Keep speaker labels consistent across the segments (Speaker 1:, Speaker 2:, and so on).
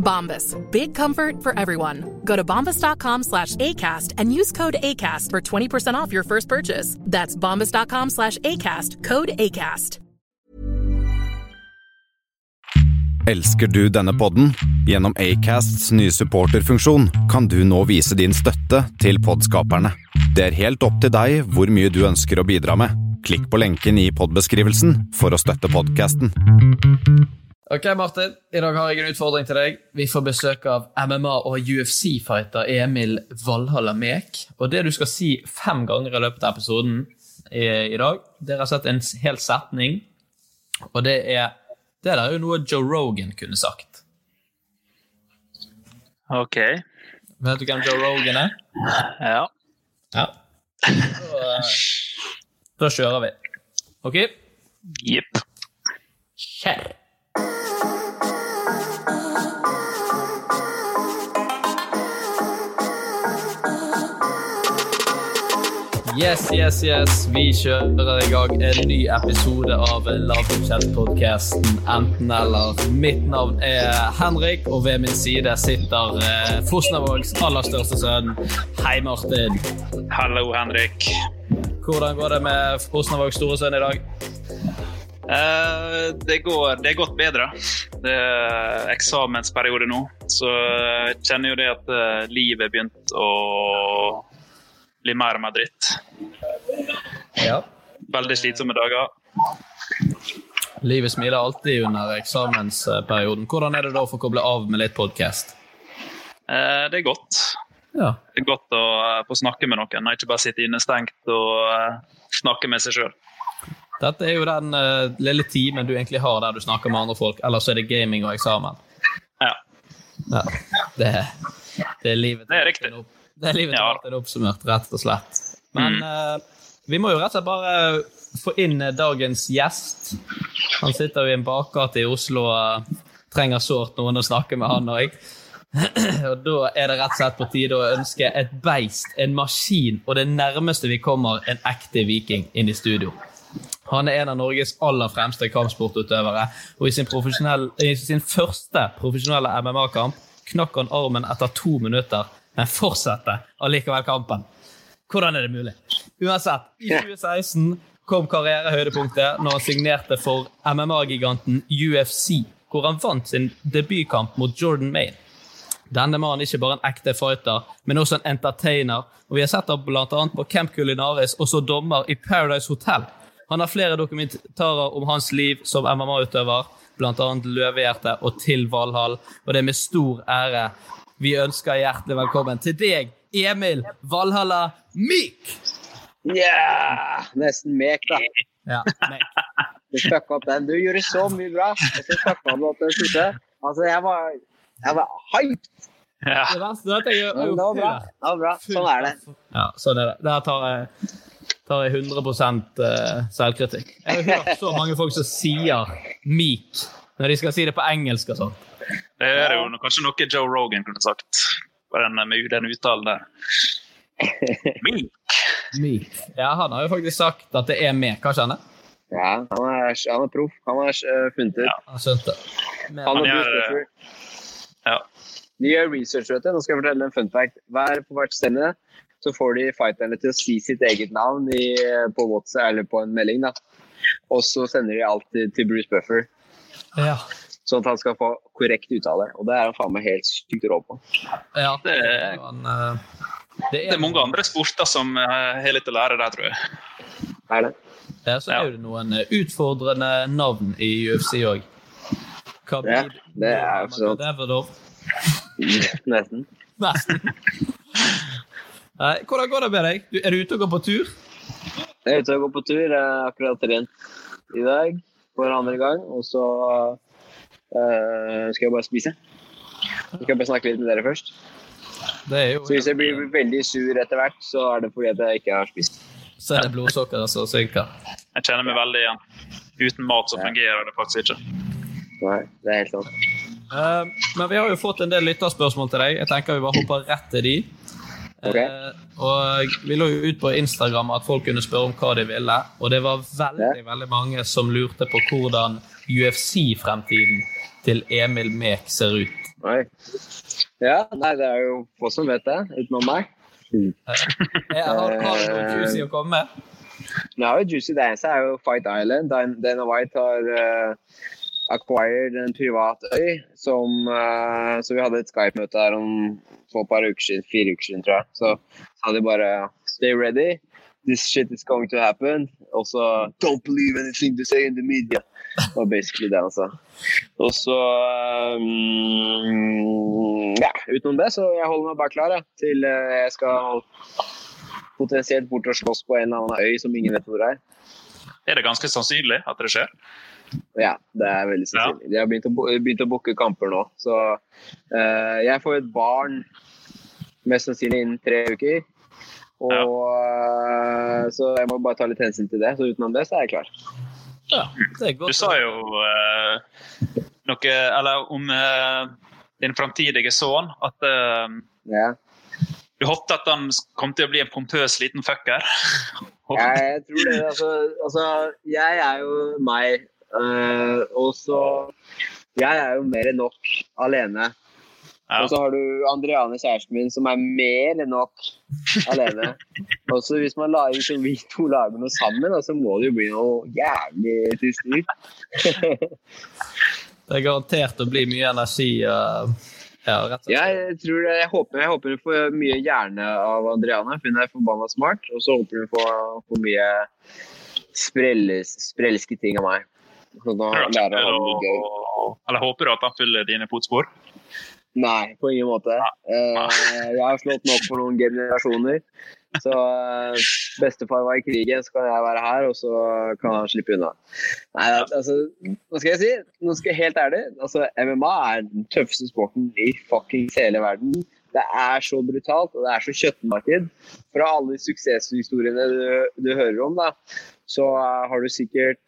Speaker 1: Bombas. Big comfort for everyone. Go to bombas.com slash ACAST and use code ACAST for 20% off your first purchase. That's bombas.com slash ACAST. Code ACAST.
Speaker 2: Elsker du denne podden? Gjennom Acasts nye supporterfunksjon kan du nå vise din støtte til podskaperne. Det er helt opp til deg hvor mye du ønsker å bidra med. Klikk på lenken i podbeskrivelsen for å støtte podkasten.
Speaker 3: Ok, Martin. I dag har jeg en utfordring til deg. Vi får besøk av MMA- og UFC-fighter Emil Valhalla Mek. Og det du skal si fem ganger i løpet av episoden i, i dag, det er rett en hel setning. Og det er Det der er jo noe Joe Rogan kunne sagt.
Speaker 4: Ok.
Speaker 3: Vet du hvem Joe Rogan er?
Speaker 4: Ja.
Speaker 3: Ja. Da, eh, da kjører vi. OK?
Speaker 4: Jepp.
Speaker 3: Kjør. Yes, yes, yes. Vi kjører i gang en ny episode av Lavbudsjettpodkasten Enten eller. Mitt navn er Henrik, og ved min side sitter eh, Fosnavågs aller største sønn. Hei, Martin.
Speaker 4: Hallo, Henrik.
Speaker 3: Hvordan går det med Fosnavågs store sønn i dag?
Speaker 4: Eh, det, går, det er gått bedre. Det er eksamensperiode nå, så jeg kjenner jo det at eh, livet er begynt å bli mer og mer dritt.
Speaker 3: Ja.
Speaker 4: Veldig slitsomme dager.
Speaker 3: Livet smiler alltid under eksamensperioden. Hvordan er det da å få koble av med litt podkast?
Speaker 4: Eh, Det er godt.
Speaker 3: Ja.
Speaker 4: Det er godt å få snakke med noen, og ikke bare sitte innestengt og snakke med seg sjøl.
Speaker 3: Dette er jo den uh, lille timen du egentlig har der du snakker med andre folk, ellers er det gaming og eksamen.
Speaker 4: Ja.
Speaker 3: Ja, det, det er livet
Speaker 4: Det er riktig.
Speaker 3: Det er livet
Speaker 4: Ja.
Speaker 3: til oppsummert, rett og slett. Men
Speaker 4: Mm.
Speaker 3: uh, vi må jo rett og slett bare få inn eh, dagens gjest. Han sitter jo i en bakgate i Oslo og trenger sårt noen å snakke med, han òg. Og da er det rett og slett på tide å ønske et beist, en maskin, og det nærmeste vi kommer en ekte viking inn i studio. Han er en av Norges aller fremste kampsportutøvere, og i sin, i sin første profesjonelle MMA-kamp knakk han armen etter to minutter, men fortsatte allikevel kampen. Hvordan er det mulig? Uansett, i 2016 kom karrierehøydepunktet når han signerte for MMA-giganten UFC, hvor han vant sin debutkamp mot Jordan Maine. Denne mannen er ikke bare en ekte fighter, men også en entertainer. Og Vi har sett ham bl.a. på Camp Culinaris og så dommer i Paradise Hotel. Han har flere dokumentarer om hans liv som MMA-utøver, bl.a. Løvehjerte og Til Valhall. Og det er med stor ære vi ønsker hjertelig velkommen til deg, Emil Valhalla Myk!
Speaker 5: Yeah! Nesten mek, da.
Speaker 3: Ja, mek.
Speaker 5: Du fucka opp den. Du gjorde så mye bra, og så fucka du opp den siste. Altså, jeg var, jeg var hyped.
Speaker 4: Ja.
Speaker 3: Det verste det jeg er
Speaker 5: det var bra. Det var bra. Sånn er det.
Speaker 3: Ja, sånn er det. Der tar jeg, tar jeg 100 eh, selvkritikk. Jeg har hørt så mange folk som sier meek når de skal si det på engelsk og sånn.
Speaker 4: Det er jo kanskje noe Joe Rogan kunne sagt. Den, med den uttalen der.
Speaker 3: Meek. Ja, han har jo faktisk sagt at det er mek, har ikke han det?
Speaker 5: Ja, han er, han er proff. Han har uh, funnet ut.
Speaker 3: Han skjønte. Men,
Speaker 5: Han er
Speaker 4: Han gjør, Ja.
Speaker 5: De gjør research, vet du. Nå skal jeg fortelle en fun fact. Hver på hvert stemme så får de fighterne til å si sitt eget navn i, på WhatsApp eller på en melding. da. Og så sender de alt til Bruce Buffer,
Speaker 3: ja.
Speaker 5: sånn at han skal få korrekt uttale. Og det er han faen meg helt sykt rå på.
Speaker 3: ja.
Speaker 4: Det,
Speaker 3: Han, eh, det
Speaker 4: det er mange andre sporter som eh, har litt å lære der, tror jeg.
Speaker 5: Er det?
Speaker 3: Ja, så er det noen eh, utfordrende navn i UFC òg.
Speaker 5: Ja, det er jo sånn. Nesten.
Speaker 3: Nesten. Nei, Hvordan går det med deg? Du, er du ute og går på tur?
Speaker 5: Jeg er ute og går på tur. Jeg har akkurat trent i dag for andre gang. Og så uh, skal jeg bare spise. Jeg skal bare snakke litt med dere først.
Speaker 3: Det er jo
Speaker 5: Så hvis jeg blir veldig sur etter hvert, så er det fordi at jeg ikke har spist.
Speaker 3: Så er det blodsukkeret som synker.
Speaker 4: Jeg kjenner meg veldig igjen. Uten mat så fungerer det faktisk ikke.
Speaker 5: Nei, det er helt sant.
Speaker 3: Uh, men vi har jo fått en del lytterspørsmål til deg. Jeg tenker vi bare hopper rett til de.
Speaker 5: Ok.
Speaker 3: Eh, og Vi lå jo ut på Instagram at folk kunne spørre om hva de ville. Og det var veldig veldig mange som lurte på hvordan UFC-fremtiden til Emil Mek ser ut.
Speaker 5: Nei. Ja, nei, det er jo få som vet det, utenom meg.
Speaker 3: Eh, har, har du noe juicy å komme med?
Speaker 5: Nei, jo Juicy eneste er jo Fight Island. Dana White har uh, acquired en privat øy som uh, Så vi hadde et Skype-møte her om for et par uker siden, fire uker siden, tror jeg. Så sa de bare Stay ready. This shit is going to happen. Og så Don't believe anything they say in the media. Det var basically det han sa. Og så um, Ja, utenom det, så jeg holder meg bare klar jeg, til eh, jeg skal potensielt bort og slåss på en eller annen øy som ingen vet hvor er.
Speaker 4: Er det ganske sannsynlig at det skjer?
Speaker 5: Ja, det er veldig sannsynlig. De har begynt å, begynt å booke kamper nå. Så uh, jeg får et barn mest sannsynlig innen tre uker. Og uh, Så jeg må bare ta litt hensyn til det. Så utenom det, så er jeg klar.
Speaker 3: Ja, det er godt.
Speaker 4: Du sa jo uh, noe eller om din framtidige sønn at
Speaker 5: Ja.
Speaker 4: du håpte at han kom til å bli en pompøs liten fucker.
Speaker 5: Jeg, jeg tror det. Altså, altså jeg er jo meg. Eh, og så Jeg er jo mer enn nok alene.
Speaker 4: Ja.
Speaker 5: Og så har du Andreane, kjæresten min, som er mer enn nok alene. Og så hvis man lager som vi to lager noe sammen, så må det jo bli noe jævlig til styr.
Speaker 3: Det er garantert å bli mye energi. eh, ja, rett og slett.
Speaker 5: Jeg tror det, jeg håper, jeg håper hun får mye hjerne av Andreane. for Hun er forbanna smart. Og så håper hun får, får mye sprelles, sprelske ting av meg. Så da lærer han det gøy.
Speaker 4: Eller håper du at han følger dine fotspor?
Speaker 5: Nei, på ingen måte. Eh, jeg har slått nok for noen generasjoner. Så eh, bestefar var i krigen, så kan jeg være her, og så kan han slippe unna. Nei, altså, hva skal jeg si? Nå skal jeg helt ærlig. Altså, MMA er den tøffeste sporten i fuckings hele verden. Det er så brutalt, og det er så kjøttmarked. Fra alle de suksesshistoriene du, du hører om, da, så eh, har du sikkert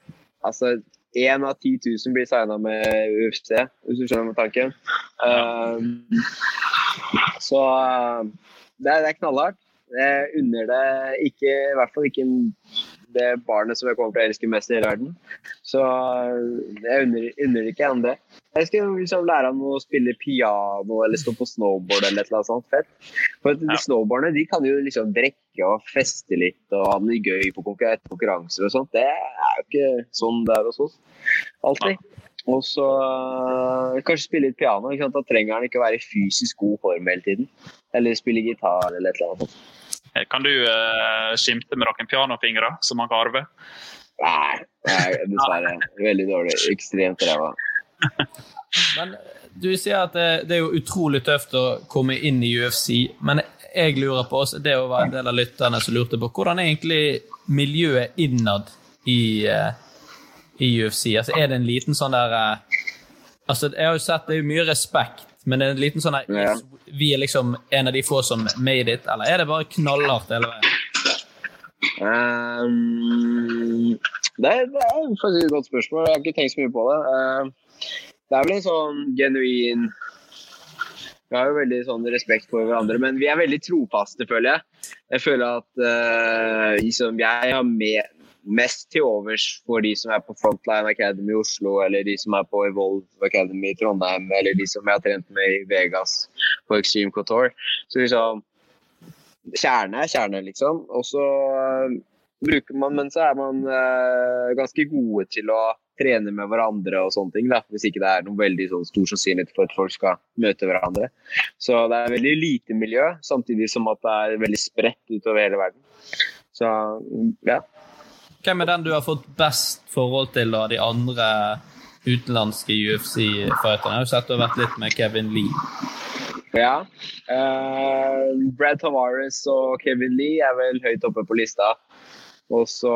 Speaker 5: altså, én av 10 000 blir signa med UFC, hvis du skjønner tanken. Um, så uh, det, er- det er knallhardt. Jeg unner det ikke, i hvert fall ikke det barnet som jeg kommer til å elske mest i hele verden. Så uh, jeg unner, unner ikke han det. Jeg skal liksom lære han å spille piano eller stå på snowboard eller et eller annet sånt fett. For ja. snowboardene de kan jo liksom drikke og feste litt og ha det gøy på konkurranser og sånt. Det er jo ikke sånn det er hos oss. Alltid. Og så øh, kanskje spille litt piano. Ikke sant? Da trenger han ikke være i fysisk god form hele tiden. Eller spille gitar eller et eller annet.
Speaker 4: Eh, Kan du uh, skimte med noen pianofingre som han kan arve?
Speaker 5: Nei, nei, dessverre. Veldig dårlig. Ekstremt ræva.
Speaker 3: Men du sier at det, det er jo utrolig tøft å komme inn i UFC, men jeg lurer på også, det var en del av lytterne som lurte på, hvordan er egentlig miljøet innad i, eh, i UFC? Altså, er det en liten sånn der eh, Altså, jeg har jo sett det er mye respekt, men det er en liten sånn der Vi er liksom en av de få som made it, eller er det bare knallhardt hele veien?
Speaker 5: Um, det, er, det er faktisk et godt spørsmål. Jeg har ikke tenkt så mye på det. Uh, det er vel en sånn genuin Vi har jo veldig sånn respekt for hverandre, men vi er veldig trofaste, føler jeg. Jeg føler at uh, liksom, jeg har med mest til overs for de som er på Frontline Academy i Oslo, eller de som er på Evolve Academy i Trondheim, eller de som jeg har trent med i Vegas på Extreme Couture. Så liksom Kjerne er kjerne, liksom. Og så uh, bruker man, men så er man uh, ganske gode til å trene med hverandre og sånne ting. Da. Hvis ikke det er noen veldig sånn, stor sannsynlighet for at folk skal møte hverandre. Så det er veldig lite miljø, samtidig som at det er veldig spredt utover hele verden. Så ja.
Speaker 3: Hvem er den du har fått best forhold til av de andre utenlandske UFC-fighterne? Jeg har sett du har vært litt med Kevin Lee.
Speaker 5: Ja. Uh, Brad Tavares og Kevin Lee er vel høyt oppe på lista. Og så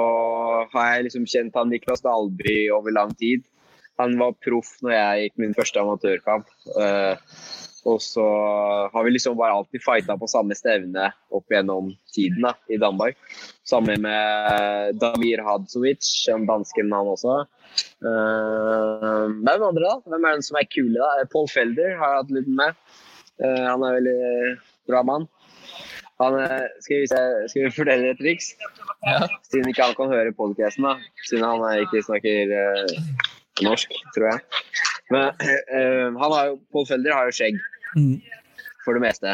Speaker 5: har jeg liksom kjent han Niklas Dalby over lang tid. Han var proff når jeg gikk min første amatørkamp. Uh, og så har vi liksom bare alltid fighta på samme stevne opp gjennom tiden da, i Danmark. Sammen med Damir Hadzovic, en dansken han også. Uh, hvem andre, da? Hvem er den som er kule, da? Paul Felder har jeg hatt litt med. Han er veldig bra mann. Han, skal, vi se, skal vi fortelle et triks?
Speaker 3: Ja.
Speaker 5: Siden ikke han kan høre podkasten, siden han ikke snakker uh, norsk, tror jeg. Men uh, han har jo, Paul Felder har jo skjegg,
Speaker 3: Mm.
Speaker 5: for det meste.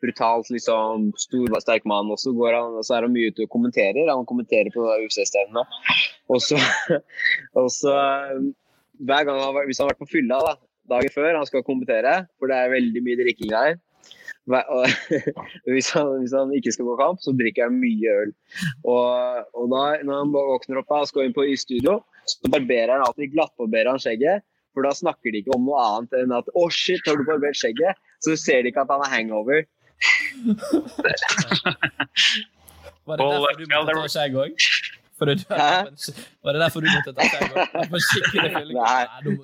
Speaker 5: Brutalt, liksom, stor, sterk mann. Og så, går han, og så er han mye ute og kommenterer. Han kommenterer på UFC-stevnene. Og så, og så hver gang han, har Hvis han har vært på fylla da, dagen før han skal kommentere, for det er veldig mye drikking der hvis, han, hvis han ikke skal gå kamp, så drikker han mye øl. Og, og da, når han våkner opp og skal inn på i studio, så barberer han alltid glattbarberer han skjegget. For da snakker de ikke om noe annet enn at 'å, shit, har du barbert skjegget?' Så ser de ikke at han er hangover.
Speaker 3: Var det derfor du måtte ta skjegg òg? Var det derfor du måtte ta skjegg òg? Skikkelig fyllekur?
Speaker 5: Nei,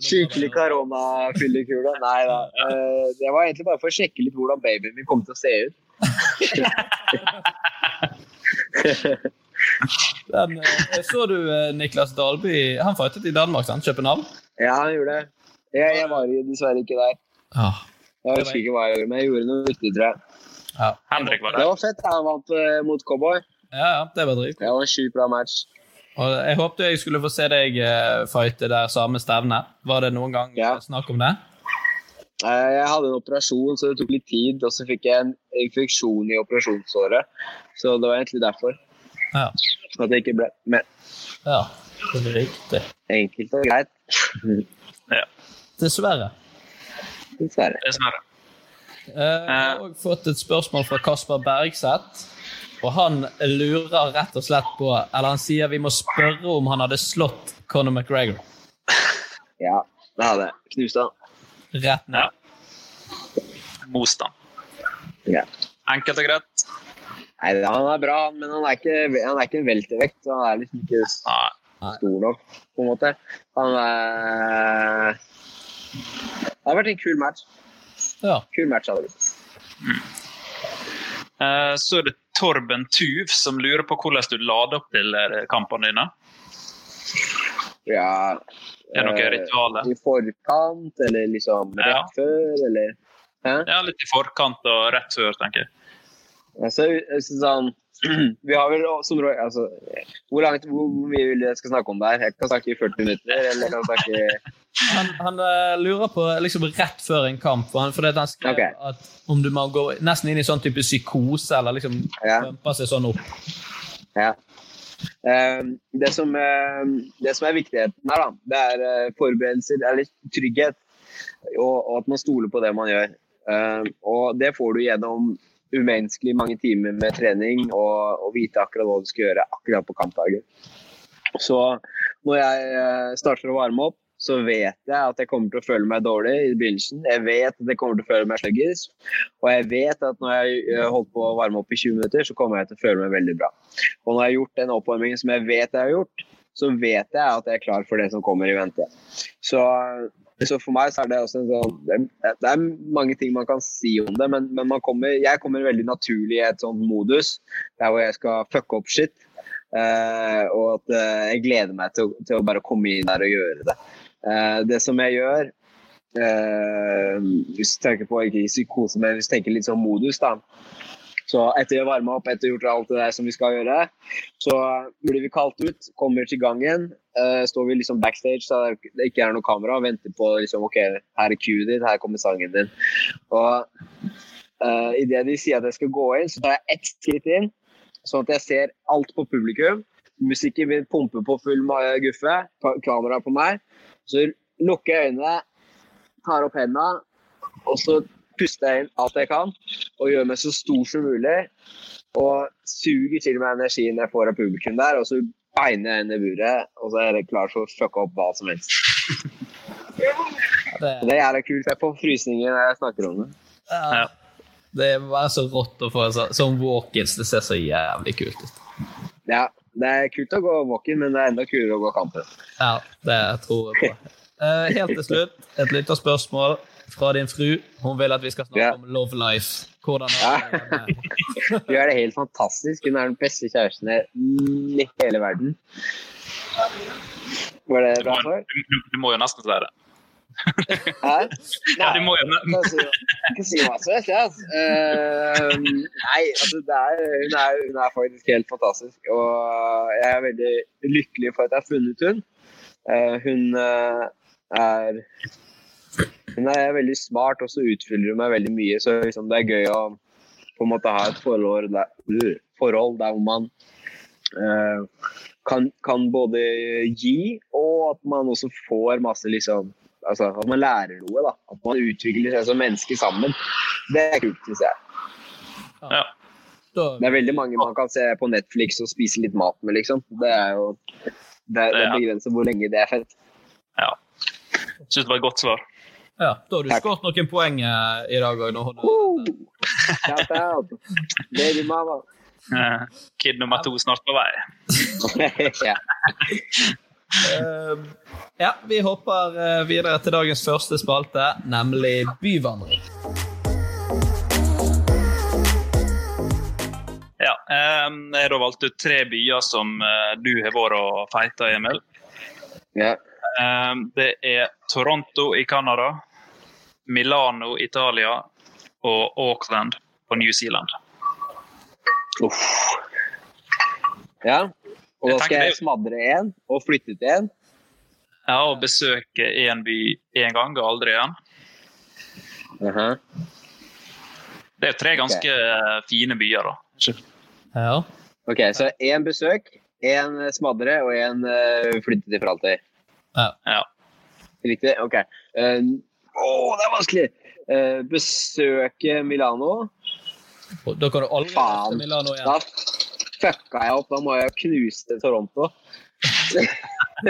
Speaker 5: skikkelig koronafyllekule. Nei da. Eh, Det var egentlig bare for å sjekke litt hvordan babyen min kom til å se ut.
Speaker 3: Den, eh, så du eh, Niklas Dalby? Han fightet i Danmark, sant? København?
Speaker 5: Ja, han gjorde det. Jeg, jeg var dessverre ikke der.
Speaker 3: Ah.
Speaker 5: Jeg husker ikke hva jeg gjorde, men jeg gjorde noe viktig, tror jeg.
Speaker 3: Ja.
Speaker 4: Henrik var der.
Speaker 5: Det var fett. Han vant eh, mot Cowboy.
Speaker 3: Ja, ja, det var drit.
Speaker 5: Det var en sjukt bra match.
Speaker 3: Og jeg håpte jeg skulle få se deg eh, fighte der samme stevne. Var det noen gang
Speaker 5: Ja.
Speaker 3: eh, snakk om det?
Speaker 5: Eh, Jeg hadde en operasjon, så det tok litt tid. Og så fikk jeg en infeksjon i operasjonsåret. Så det var egentlig derfor
Speaker 3: Ja.
Speaker 5: at jeg ikke ble med.
Speaker 3: ja. Det er riktig.
Speaker 5: Enkelt og greit.
Speaker 3: Dessverre.
Speaker 5: Dessverre.
Speaker 4: Dessverre.
Speaker 3: Eh, Jeg har også fått et spørsmål fra Kasper Bergseth. Og han lurer rett og slett på Eller han sier vi må spørre om han hadde slått Conor McGregor.
Speaker 5: Ja, det hadde jeg. Knuste han.
Speaker 3: Rett ned.
Speaker 4: Ja. han.
Speaker 5: Ja.
Speaker 4: Enkelt og greit.
Speaker 5: Nei, han er bra, men han er ikke, han er ikke en veltervekt. så Han er liksom ikke stor nok, på en måte. Han er Det har vært en kul match.
Speaker 3: Ja.
Speaker 5: Kul match hadde det blitt.
Speaker 4: Eh, Så er det Torben Tuv som lurer på hvordan du lader opp til eh, kampene dine.
Speaker 5: Ja
Speaker 4: Er det noe
Speaker 5: eh,
Speaker 4: ritualer?
Speaker 5: I forkant, eller liksom rett
Speaker 4: Ja.
Speaker 5: før, eller Hæ?
Speaker 4: Ja, litt i forkant og rett før, tenker jeg.
Speaker 5: Altså, sånn Vi har vel som råd altså, hvor, langt, hvor, mye vil jeg skal snakke om det her? Jeg kan snakke i 40 minutter, eller jeg kan snakke
Speaker 3: Han, han eh, lurer på liksom rett før en kamp, for han, for han skrev
Speaker 5: okay.
Speaker 3: at om du må gå nesten inn i sånn type psykose, eller liksom
Speaker 5: Ja.
Speaker 3: seg sånn opp.
Speaker 5: Ja. Uh, det, som, uh, det som er viktigheten her, da, det er eh, forberedelser, eller trygghet. Og, og at man stoler på det man gjør. Ehm, og det får du gjennom umenneskelig mange timer med trening og, og vite akkurat hva du skal gjøre akkurat på kampdagen. Så når jeg eh, starter å varme opp, så vet jeg at jeg kommer til å føle meg dårlig i begynnelsen. Jeg vet at jeg kommer til å føle meg sluggish. Og jeg vet at når jeg har holdt på å varme opp i 20 minutter, så kommer jeg til å føle meg veldig bra. Og når jeg har gjort den oppvarmingen som jeg vet jeg har gjort, så vet jeg at jeg er klar for det som kommer i vente. Så, så for meg så er det også en sånn det er, mange ting man kan si om det, men, men kommer, jeg kommer veldig naturlig i et sånt modus der hvor jeg skal fucke opp shit. Uh, og at uh, jeg gleder meg til, til å bare komme inn der og gjøre det. Eh, det som jeg gjør eh, Hvis du tenker på ikke psykose, men hvis du tenker litt sånn modus, da, Så etter å varme opp, etter å gjort alt det der som vi skal gjøre, så blir vi kalt ut, kommer til gangen. Uh, står vi liksom backstage så det ikke er noe kamera og venter på liksom, ok, her er cuet din, her kommer sangen din. Og uh, idet de sier at jeg skal gå inn, så tar jeg ett skritt inn, sånn at jeg ser alt på publikum. Musikken min pumper på full guffe, kamera på meg. Så lukker jeg øynene, tar opp hendene, og så puster jeg inn alt jeg kan og gjør meg så stor som mulig. Og suger til meg energien jeg får av publikum der, og så beiner jeg inn i buret, og så er jeg klar for å fucke opp hva som helst. Det, det er kult. Jeg får frysninger når jeg snakker om det.
Speaker 3: Ja. Det er bare så rått å få sånn walk-ins. Det ser så jævlig kult ut.
Speaker 5: Ja, det er kult å gå walk-in, men det er enda kulere å gå kampen.
Speaker 3: Ja, det tror jeg på. Uh, helt til slutt, et lite spørsmål fra din fru. Hun vil at vi skal snakke ja. om love life. Hvordan er det?
Speaker 5: Ja. Hun er det helt fantastisk. Hun er den beste kjæresten i hele verden. Var det bra
Speaker 4: svar? Du, du, må jo nesten si det.
Speaker 5: Hæ? Nei, ja, du må jo Ikke si hva som helst, altså. Uh, nei, altså er, hun, er, hun, er, faktisk helt fantastisk. Og jeg er veldig lykkelig for at jeg har funnet hun. Uh, hun uh, er hun er veldig smart, og så utfyller hun meg veldig mye. Så liksom, det er gøy å på en måte ha et forhold der, forhold der man uh, kan, kan, både gi, og at man også får masse liksom altså, At man lærer noe. da, At man utvikler seg som menneske sammen. Det er kult, syns jeg.
Speaker 4: Ja.
Speaker 5: Det er veldig mange man kan se på Netflix og spise litt mat med, liksom. Det er jo det, det begrenser hvor lenge det er fett.
Speaker 4: Ja. Syns det var et godt svar.
Speaker 3: Ja, Da har du skåret noen poeng eh, i dag òg.
Speaker 5: Shout out! Baby mama.
Speaker 4: Kid nummer to snart på vei.
Speaker 5: ja.
Speaker 3: Uh, ja, vi hopper eh, videre til dagens første spalte, nemlig byvandring.
Speaker 4: Ja, jeg har da valgt ut tre byer som du har vært og feita, Emil.
Speaker 5: Ja.
Speaker 4: Det er Toronto i Canada, Milano, Italia og Auckland på New Zealand.
Speaker 5: Uff. Ja, og da skal jeg smadre én og flytte til én?
Speaker 4: Ja, og besøke én by én gang og aldri igjen.
Speaker 5: Uh -huh.
Speaker 4: Det er tre ganske okay. fine byer, da.
Speaker 3: Ja.
Speaker 5: Ok, så én besøk, én smadre og én uh, flytte til for alltid?
Speaker 3: Ja.
Speaker 4: ja.
Speaker 5: Riktig? OK. Uh, oh, det er vanskelig! Uh, besøke Milano.
Speaker 3: Da kan du aldri Faen. Milano igjen.
Speaker 5: Da fucka jeg opp. Da må jeg knuse Toronto.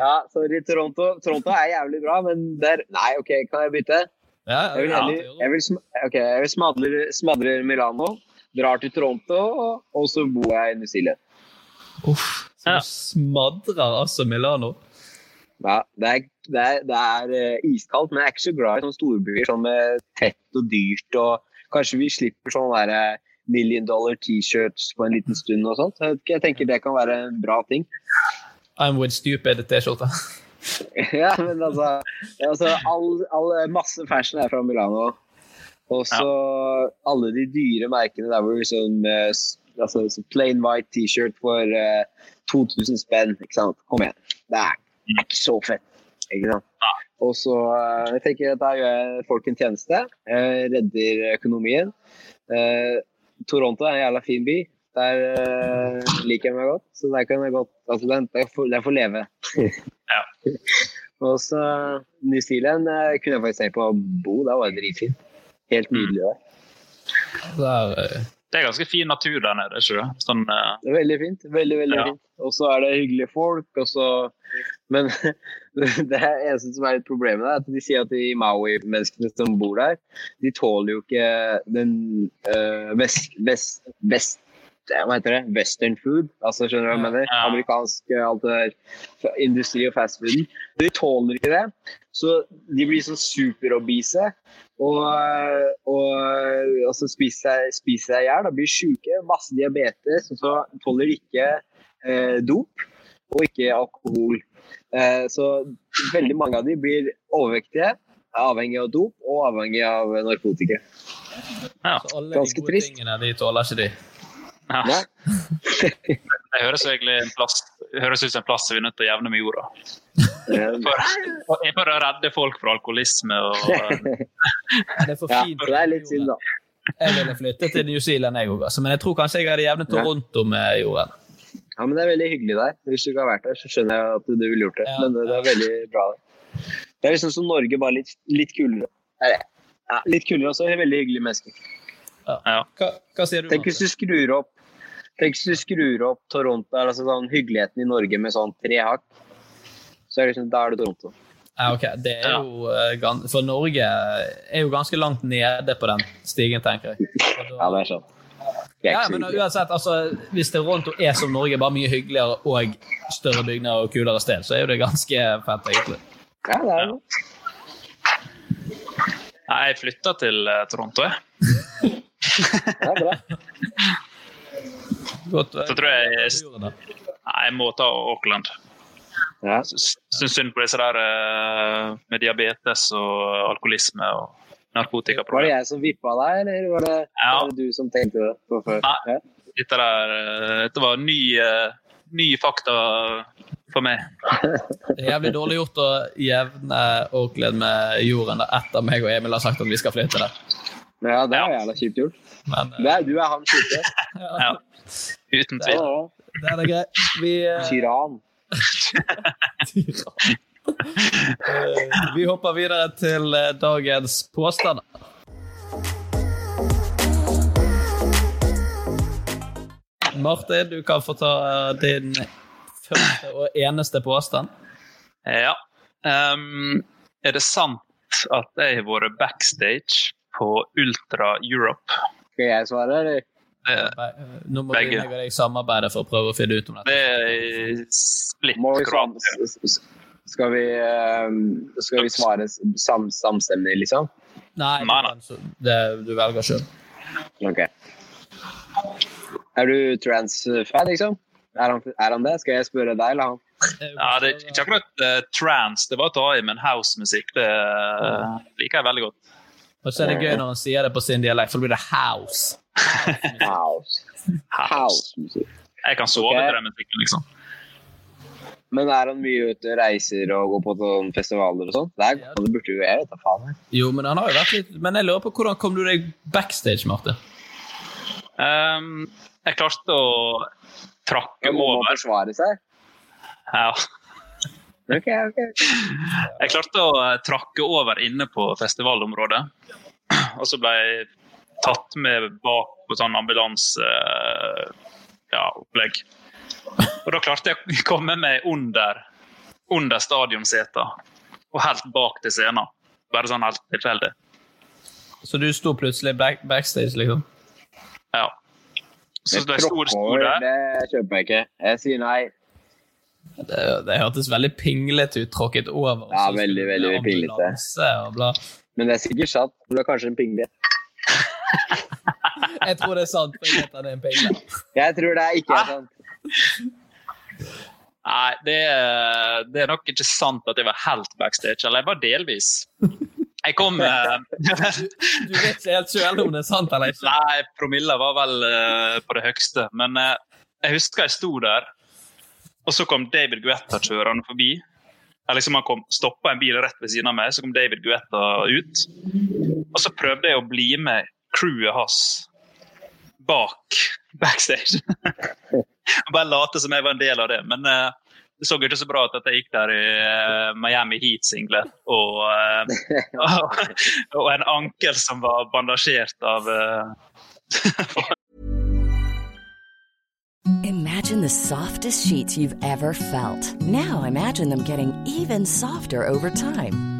Speaker 5: ja, sorry, Toronto. Toronto er jævlig bra, men der Nei, OK, kan jeg bytte?
Speaker 3: Ja,
Speaker 5: jeg vil, heller, jeg vil, okay, jeg vil smadre, smadre, Milano, drar til Toronto, og så bor jeg i New Zealand.
Speaker 3: Uff, så du smadrer altså Milano?
Speaker 5: Ja, det er, det er, det er uh, iskaldt, men jeg er ikke så glad i sånne storbyer sånn med tett og dyrt. og Kanskje vi slipper sånne der, uh, million dollar T-shirts på en liten stund og sånt. Jeg tenker det kan være en bra ting.
Speaker 3: I'm with stupid T-skjorta.
Speaker 5: ja, men altså, altså all, all, Masse fashion er fra Milano. Og så ja. alle de dyre merkene der hvor liksom uh, altså, Plain white T-shirt for 2000 spenn. ikke sant? Kom igjen. Det er er ikke så fett. Ikke sant? Ja. Og så eh, jeg tenker at Da gjør jeg folk en tjeneste. Jeg redder økonomien. Eh, Toronto er en jævla fin by. Der uh, liker jeg meg godt. Så der kan jeg godt altså den, der, får, der får leve.
Speaker 4: ja.
Speaker 5: Og så New Zealand uh, kunne jeg faktisk tenkt på å bo. Der var det dritfint. Helt nydelig der.
Speaker 3: Der,
Speaker 4: det er ganske fin natur der nede, ikke sånn, uh...
Speaker 5: Det er veldig fint. Veldig, veldig ja. fint. Og så er det hyggelige folk. Og så... Men det eneste som er litt problemet, er at de sier at de Maui-menneskene som bor der, de tåler jo ikke den uh, vest, vest, vest, hva heter det? Western food. altså skjønner du hva jeg mener? Amerikansk alt det der industri og fastfooden. De tåler ikke det. Så de blir så superobese. Og, og, og så spiser jeg i hjel, blir syke, masse diabetes, og så tåler de ikke eh, dop og ikke alkohol. Eh, så veldig mange av de blir overvektige, avhengig av dop og avhengig av narkotika.
Speaker 4: Ja.
Speaker 3: Så alle
Speaker 5: Ganske
Speaker 3: de gode
Speaker 5: trist.
Speaker 3: tingene, de tåler ikke de.
Speaker 4: ja. Det høres egentlig en plass, det høres ut som en plass vi er nødt til å jevne med jorda.
Speaker 5: Eh,
Speaker 4: For, for å redde folk fra alkoholisme og
Speaker 3: Det er for fint.
Speaker 5: Ja, det er litt synd, da.
Speaker 3: Jeg ville flytte til New Zealand, jeg òg. Altså. Men jeg tror kanskje jeg hadde jevnet Toronto med jorden.
Speaker 5: Ja, men det er veldig hyggelig der. Hvis du ikke har vært der, så skjønner jeg at du ville gjort det.
Speaker 3: Ja,
Speaker 5: Men det, det er veldig bra der. Det er liksom som Norge, bare litt, litt kulere. Ja, litt kulere også. Veldig hyggelige mennesker.
Speaker 4: ja.
Speaker 3: Hva, hva sier du?
Speaker 5: Tenk hvis du skrur opp Tenk hvis du skrur opp Toronto, altså sånn hyggeligheten i Norge med sånn tre hakk. Så er det liksom, da er det Toronto.
Speaker 3: Ja, ok. Det er jo, eh, for Norge er jo ganske langt nede på den stigen, tenker jeg. Da-
Speaker 5: Ja, det er. Det er
Speaker 3: Ja, men uansett, altså, Hvis Toronto er som Norge, bare mye hyggeligere og større bygninger og kulere sted, så er jo det ganske fett, egentlig.
Speaker 5: Ja, det er det.
Speaker 4: Nei, jeg flytta til eh, Toronto, jeg.
Speaker 5: Det er bra.
Speaker 3: Godt,
Speaker 4: Så tror jeg-
Speaker 3: jeg
Speaker 4: Nei, jeg må ta Auckland.
Speaker 5: Ja.
Speaker 4: Syns synd på disse der eh, med diabetes og alkoholisme og
Speaker 5: Var det jeg som vippa deg, eller var det,
Speaker 4: Ja.
Speaker 5: var det du som tenkte det på før?
Speaker 4: Nei. Dette, der, eh, dette var ny, eh, ny fakta for meg.
Speaker 3: Det er jævlig dårlig gjort å jevne Auckland med jorden etter meg og Emil har sagt at vi skal flytte der.
Speaker 5: ja, det
Speaker 4: Ja.
Speaker 5: jævla kjipt gjort.
Speaker 3: Men
Speaker 5: Det er, du er han kjipe.
Speaker 4: Ja, uten tvil.
Speaker 3: det er det greit. Vi,
Speaker 5: Tyran.
Speaker 3: Eh, vi hopper videre til eh, dagens påstander. Martin, du kan få ta eh, din første og eneste påstand.
Speaker 4: Ja. Um, er det sant at jeg har vært backstage på Ultra Europe?
Speaker 5: Skal jeg svare, eller?
Speaker 4: Det,
Speaker 3: Eh, Nå må
Speaker 4: Begge.
Speaker 3: vi og deg samarbeide for å prøve å finne ut om dette.
Speaker 4: det er splitt
Speaker 5: skal vi, eh, skal vi svare sam samstemmig, liksom?
Speaker 3: Nei,
Speaker 4: Nei, nei.
Speaker 3: det, du velger sjøl.
Speaker 5: Ok. Er du trans-fan, liksom? Er han, er han det? Skal jeg spørre deg eller han?
Speaker 4: Ja, det er ikke akkurat uh, trans, det var å ta i, men housemusikk det uh, liker jeg veldig godt.
Speaker 3: Og så er det gøy når han sier det på sin dialekt, for da blir det house.
Speaker 5: House. House-musikk.
Speaker 4: Jeg kan sove
Speaker 5: okay.
Speaker 4: til den musikken, liksom.
Speaker 5: Men er han mye ute og reiser og går på sånn festivaler og sånn? Det,
Speaker 3: Ja.
Speaker 5: det burde jo jeg vite, faen.
Speaker 3: Jo, men han har jo vært litt Men jeg lurer på hvordan kom du deg backstage, Marte?
Speaker 4: Um, jeg klarte å trakke
Speaker 5: Da må man
Speaker 4: over
Speaker 5: forsvare seg.
Speaker 4: ja.
Speaker 5: okay, okay.
Speaker 4: Jeg klarte å trakke over inne på festivalområdet. Og så ble jeg tatt med bak på sånn ambulanseopplegg. Ja, opplegg. og da klarte jeg å komme meg under, under stadionseta og helt bak til scenen. Bare sånn helt tilfeldig.
Speaker 3: Så du sto plutselig back, backstage, liksom?
Speaker 4: Ja. Så det sto, sto der
Speaker 5: Det kjøper jeg ikke. Jeg sier nei.
Speaker 3: Det, det hørtes veldig pinglete ut, tråkket over.
Speaker 5: Ja, veldig, veldig pinglete. Men det er sikkert sant. Det er kanskje en pingle.
Speaker 3: Jeg tror det er sant. for jeg vet det er en pingle.
Speaker 5: Jeg tror det er ikke
Speaker 4: Ah.
Speaker 5: er sant.
Speaker 4: Nei, det, er- det er nok ikke sant at jeg var helt backstage. Eller jeg var delvis. Jeg kom eh,
Speaker 3: Du vet ikke helt sjøl om det er sant eller ikke.
Speaker 4: Nei, promilla var vel uh, på det høyeste. Men uh, jeg husker jeg sto der, og så kom David Guetta kjørende forbi. Jeg liksom Han kom, stoppa en bil rett ved siden av meg, så kom David Guetta ut. Og så prøvde jeg å bli med crewet hans bak backstage. og bare late som jeg var en del av det. Men uh, det så ikke så bra ut at jeg gikk der i uh, Miami Heat-singlet og, uh, og en ankel som var bandasjert av
Speaker 6: Imagine the softest sheets you've ever felt. Now imagine them getting even softer over time.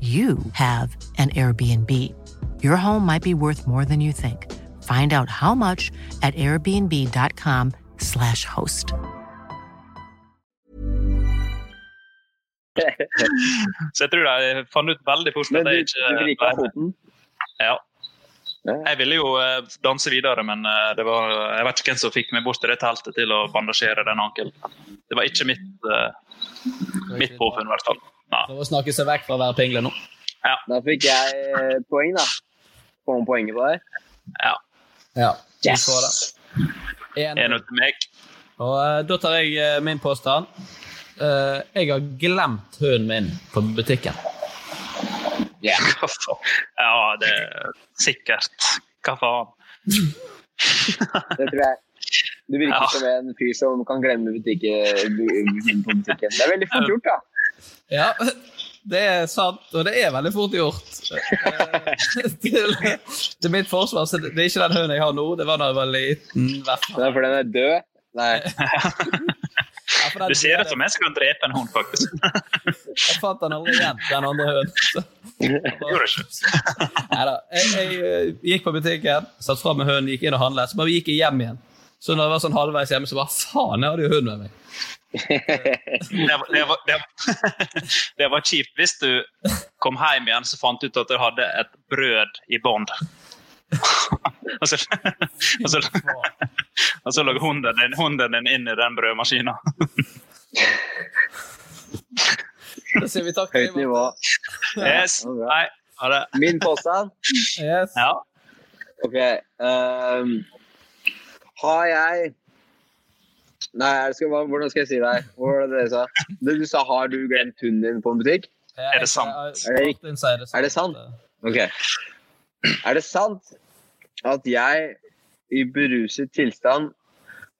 Speaker 7: you have an Airbnb. Your home might be worth more than you think. Find out how much at airbnb.com/slash host.
Speaker 4: Så jeg tror jeg fant ut veldig fort at jeg ikke
Speaker 5: Du liker foten?
Speaker 4: Ja. Jeg ville jo eh, danse videre, men eh, det var, jeg vet ikke hvem som fikk meg bort til det teltet til å bandasjere den ankelen. Det var ikke mitt, uh, mitt påfunn, i hvert fall. Nei.
Speaker 3: Prøv å snakke seg vekk fra å være pingle nå.
Speaker 4: Ja.
Speaker 5: Da fikk jeg eh, poeng, da. Får man poenget på det?
Speaker 4: Ja.
Speaker 3: Ja.
Speaker 5: Yes!
Speaker 3: Vi får det. En-
Speaker 4: En til meg.
Speaker 3: Og eh, Da tar jeg eh, min påstand. Uh, jeg har glemt hunden min på butikken.
Speaker 4: ja faen? Ja, det er sikkert. Hva faen?
Speaker 5: Det tror jeg. Du virker
Speaker 4: Ja.
Speaker 5: som en fyr som kan glemme butikken, bu- på butikken. Det er veldig fort gjort, da.
Speaker 3: Ja, det er sant, og det er veldig fort gjort. Eh, til, til mitt forsvar, så det det er ikke den hunden jeg har nå. Det var da jeg var liten. i hvert fall.
Speaker 5: Det er fordi den er død. Nei.
Speaker 3: Ja, for den-
Speaker 4: Du ser ut som jeg skal drepe en hund, faktisk.
Speaker 3: Jeg fant den aldri igjen, den andre hunden.
Speaker 4: Gjorde ikke. ikke?
Speaker 3: Neida. Jeg, jeg eh, gikk på butikken, satt fra med hunden, gikk inn og handlet. Så bare gikk jeg hjem igjen. Så når jeg var sånn halvveis hjemme, så bare faen, jeg hadde jo hund med meg.
Speaker 4: Det var, det, var, det, det var kjipt hvis du kom hjem igjen så fant du ut at du hadde et brød i bånd. og, så, og, så, og så lå hunden din, hunden din inn i den brødmaskina.
Speaker 3: Da sier vi takk.
Speaker 5: Høyt nivå.
Speaker 4: Yes. Nei, ha det.
Speaker 5: Min påstand?
Speaker 3: Yes.
Speaker 4: Ja.
Speaker 5: Ok. Um, har jeg Nei, jeg skal, hvordan skal jeg si det Hvordan det sa? Du, du sa 'har du glemt hunden din på en butikk'?
Speaker 4: Er det sant?
Speaker 5: Er det, er det sant? Ok. Er det sant at jeg i beruset tilstand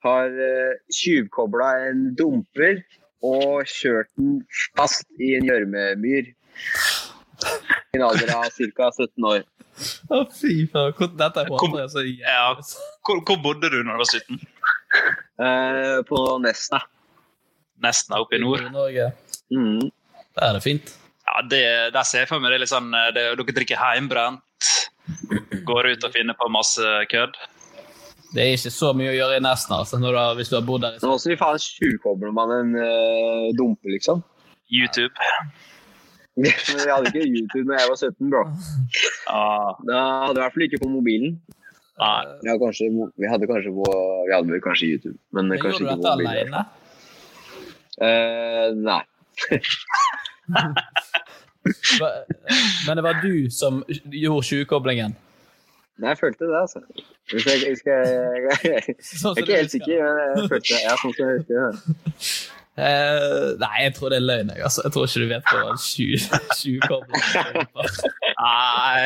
Speaker 5: har uh, en dumper og kjørt den fast i en gjørmemyr i en alder av ca. 17 år?
Speaker 3: Å, fy faen. Dette er jeg så
Speaker 4: Ja. Hvor, hvor bodde du når du var 17?
Speaker 5: Eh, på Nesna.
Speaker 4: Nesna oppe i nord.
Speaker 3: Norge.
Speaker 5: Mm.
Speaker 3: Der er det fint.
Speaker 4: Ja, det, Der ser jeg for meg det er litt sånn eh, det, Dere drikker heimbrent. Går ut og finner på masse kødd.
Speaker 3: Det er ikke så mye å gjøre i Nesna altså, når du har, hvis du har bodd der
Speaker 5: Nå hvordan faen tjuvkobler man en uh, dumpe, liksom?
Speaker 4: YouTube.
Speaker 5: Men vi hadde ikke YouTube da jeg var 17, bro.
Speaker 4: Ah,
Speaker 5: Da hadde i hvert fall ikke på mobilen.
Speaker 4: Nei.
Speaker 5: Vi hadde kanskje, vi hadde kanskje, på, vi hadde vel kanskje YouTube, men
Speaker 3: Men
Speaker 5: kanskje
Speaker 3: Gjorde du
Speaker 5: ikke på
Speaker 3: dette
Speaker 5: mobilen.
Speaker 3: alene?
Speaker 5: Eh, nei.
Speaker 3: Men det var du som gjorde tjuvkoblingen?
Speaker 5: Nei, jeg følte det, altså. Hvis jeg, jeg, jeg, jeg, jeg,
Speaker 3: Sånn
Speaker 5: er ikke helt sikker, men jeg følte det. Ja, sånn som jeg husker det.
Speaker 3: Uh, nei, jeg tror det er løgn. Jeg, altså. jeg tror ikke du vet hva tjuvkobling er.
Speaker 4: Nei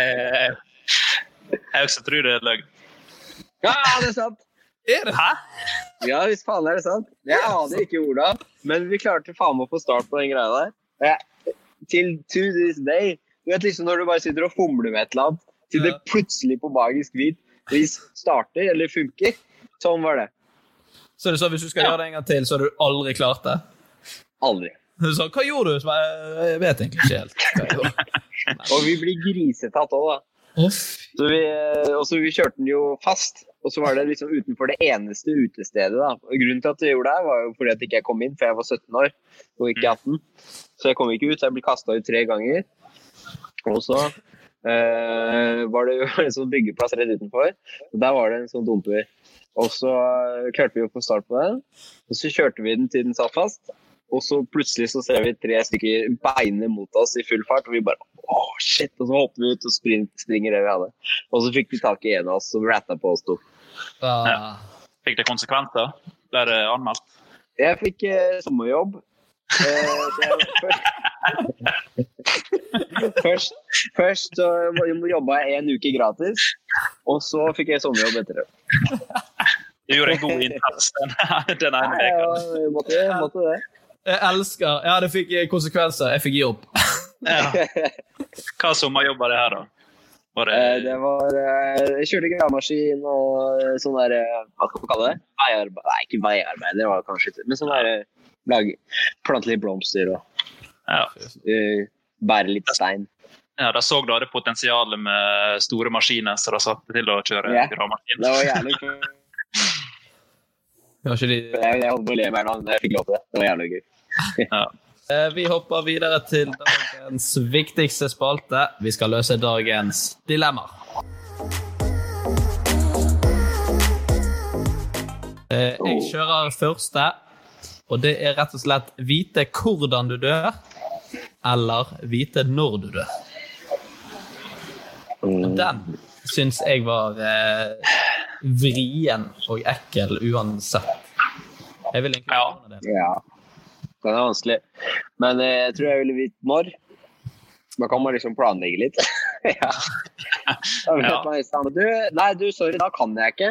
Speaker 4: Jeg også tror det er løgn.
Speaker 5: Ja, det er sant!
Speaker 3: Er det?
Speaker 4: Hæ?
Speaker 5: Ja, hvis faen er det sant. Jeg aner ikke orda, men vi klarte faen meg å få start på den greia der. Ja. til to this day Du vet liksom når du bare sitter og fomler med et eller annet, til det plutselig på magisk hvit vis starter eller funker. Sånn var det.
Speaker 3: Så det er sånn, Hvis du skal gjøre det en gang til, så har du aldri klart det?
Speaker 5: Aldri.
Speaker 3: Så, hva gjorde du? Jeg vet egentlig ikke helt. hva jeg gjorde.
Speaker 5: Og vi blir grisetatt òg, da. Så vi, og så vi kjørte den jo fast. Og så var det liksom utenfor det eneste utestedet. da. Grunnen til at jeg gjorde det, var jo fordi at ikke jeg kom inn, for jeg var 17 år og ikke 18. Så jeg kom ikke ut, så jeg ble kasta ut tre ganger. Og så eh, var det jo en sånn byggeplass rett utenfor. og Der var det en sånn dumper. Og så eh, klarte vi å få start på den. Og så kjørte vi den til den satt fast. Og så plutselig så ser vi tre stykker beine mot oss i full fart, og vi bare åh, shit! Og så hopper vi ut og spring, springer det vi hadde. Og så fikk vi tak i en av oss som ratta på oss to.
Speaker 4: Ja. Fikk det konsekvenser? Ble det anmeldt?
Speaker 5: Jeg fikk eh, sommerjobb. Eh, først, først, først så jobba jeg en uke gratis, og så fikk jeg sommerjobb etter det.
Speaker 4: Du gjorde en god innsats den, den ene uka.
Speaker 5: ja, jeg måtte, jeg måtte det.
Speaker 3: Jeg elsker Ja, det fikk konsekvenser. Jeg fikk jobb.
Speaker 4: Hva sommerjobb var det her, da? Var det,
Speaker 5: Eh, Det var eh, Jeg kjørte gravemaskin og eh, sånn der eh, Hva skal man kalle det? Veiarbeid Nei, ikke veiarbeid, det var kanskje ikke Men sånn der eh, lage Plante litt blomster og
Speaker 4: ja.
Speaker 5: eh, bære litt stein.
Speaker 4: ja, Da så du hadde potensialet med store maskiner, så da satte til å kjøre
Speaker 5: Ja.
Speaker 4: gravemaskin.
Speaker 5: Det var jævlig kult. Jeg, jeg holdt på å le nå, men jeg fikk lov til det. Det var jævlig gøy.
Speaker 3: Eh, Vi hopper videre til dagens viktigste spalte. Vi skal løse dagens dilemmaer. Eh, Jeg kjører første, og det er rett og slett vite hvordan du dør, eller vite når du dør. Og Den syns jeg var eh, vrien og ekkel uansett. Jeg vil egentlig ja. det.
Speaker 5: Ja. Den er vanskelig. Men eh, jeg tror jeg ville vite når. Da kan man liksom planlegge litt. ja. Da vet
Speaker 4: Ja.
Speaker 5: man nesten, du, nei, du, sorry, da kan jeg ikke.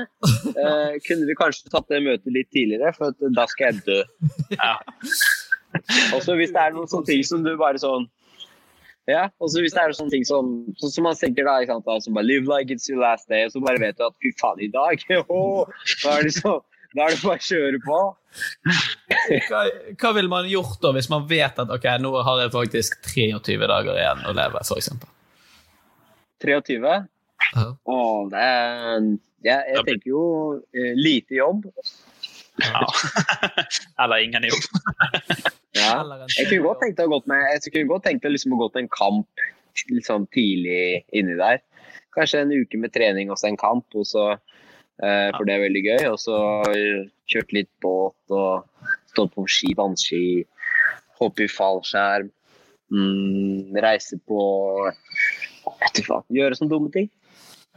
Speaker 5: Eh, kunne vi kanskje tatt det møtet litt tidligere, for da skal jeg dø. Og så hvis det er noen sånne ting som du bare sånn ja, og så hvis det er sånne ting som, sånn som man tenker da, ikke sant, da, som bare live like it's your last day, og så bare vet du at fy faen, i dag, oh, da er det så, da er det bare å kjøre på.
Speaker 3: Hva, hva ville man gjort da hvis man vet at ok, nå har jeg faktisk 23 dager igjen å leve, eksempel?
Speaker 5: 23. Å, det er jeg, jeg tenker jo eh, lite jobb.
Speaker 4: Eller ingen jobb.
Speaker 5: Ja. Jeg kunne godt tenkt å gått med Jeg kunne godt tenkt å liksom gå til en kamp litt sånn tidlig inni der. Kanskje en uke med trening og så en kamp, og så, for det er veldig gøy. Og så eh, kjørt litt båt og stått på ski, vannski, hoppe i fallskjerm. Mm, reise på faen, Gjøre sånne dumme ting.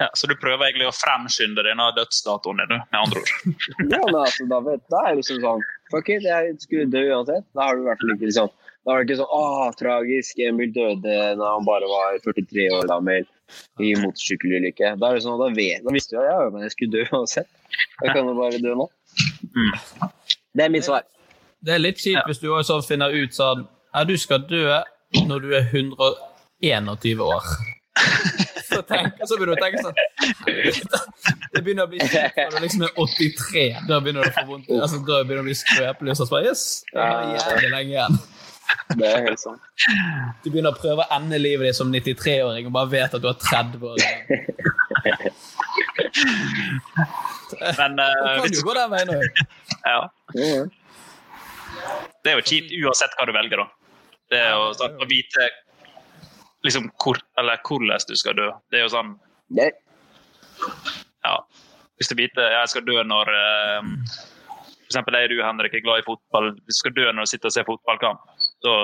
Speaker 4: Ja, så du prøver egentlig å fremskynde denne dødsdatoen din, med andre ord?
Speaker 5: Ja, men altså, da, vet, da er det liksom sånn Fuck it, jeg skulle dø uansett. Da har du i hvert fall ikke liksom Da er det ikke sånn Å, tragisk, Emil døde da han bare var 43 år gammel i motorsykkelulykke. Da er det sånn, da, vet, da visste jeg ja, men jeg skulle dø uansett. Da kan du bare dø nå. Det er mitt svar.
Speaker 3: Det er litt kjipt hvis du også sånn finner ut sånn Ja, du skal dø når du er 121 år. Så, tenk, så begynner du å tenke sånn Det begynner å bli kjipt når du liksom er 83. Da begynner du å få vondt. Altså, da begynner du å bli skrøpelig. Og så bare, yes, det er jævlig lenge igjen.
Speaker 5: Det er helt sant.
Speaker 3: Du begynner å prøve å ende livet ditt som 93-åring og bare vet at du har 30 år igjen.
Speaker 4: Men
Speaker 3: uh, kan
Speaker 4: hvis-
Speaker 3: jo gå den veien òg.
Speaker 4: Ja. Det er jo kjipt uansett hva du velger, da. Det er jo sånn å vite liksom hvor, eller hvordan du skal dø. Det er jo sånn Ja. Hvis du vet jeg skal dø når uh, For eksempel er du, Henrik, er glad i fotball. Du skal dø når du sitter og ser fotballkamp, da,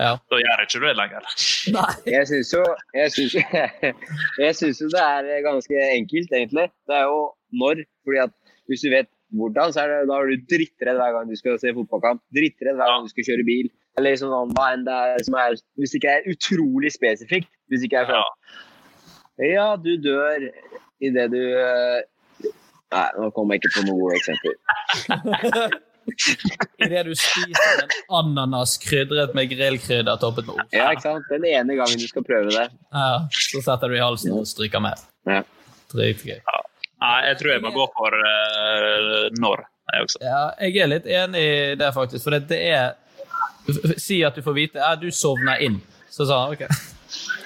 Speaker 3: Ja.
Speaker 4: da gjør ikke det lenger.
Speaker 5: Jeg syns jo, jeg synes, jeg syns jo det er ganske enkelt, egentlig. Det er jo når. fordi at hvis du vet hvordan, så er det, da er du drittredd hver gang du skal se fotballkamp. Drittredd hver gang du skal kjøre bil. Eller liksom sånn, hva enn det er som er Hvis det ikke er utrolig spesifikt. Hvis det ikke er sånn Ja, du dør idet du eh, Nei, nå kommer jeg ikke på noen gode eksempler.
Speaker 3: Idet du spiser en ananas krydret med grillkrydder toppet med ost.
Speaker 5: Ja, ikke sant? Den ene gangen du skal prøve det.
Speaker 3: Ja, så setter du i halsen og stryker med.
Speaker 5: Ja.
Speaker 3: Dritgøy.
Speaker 4: Ja. jeg tror jeg må gå for uh, når, jeg også.
Speaker 3: Ja, jeg er litt enig i det, faktisk. For det, det er Si at du får vite at du sovner inn. Så sa han OK.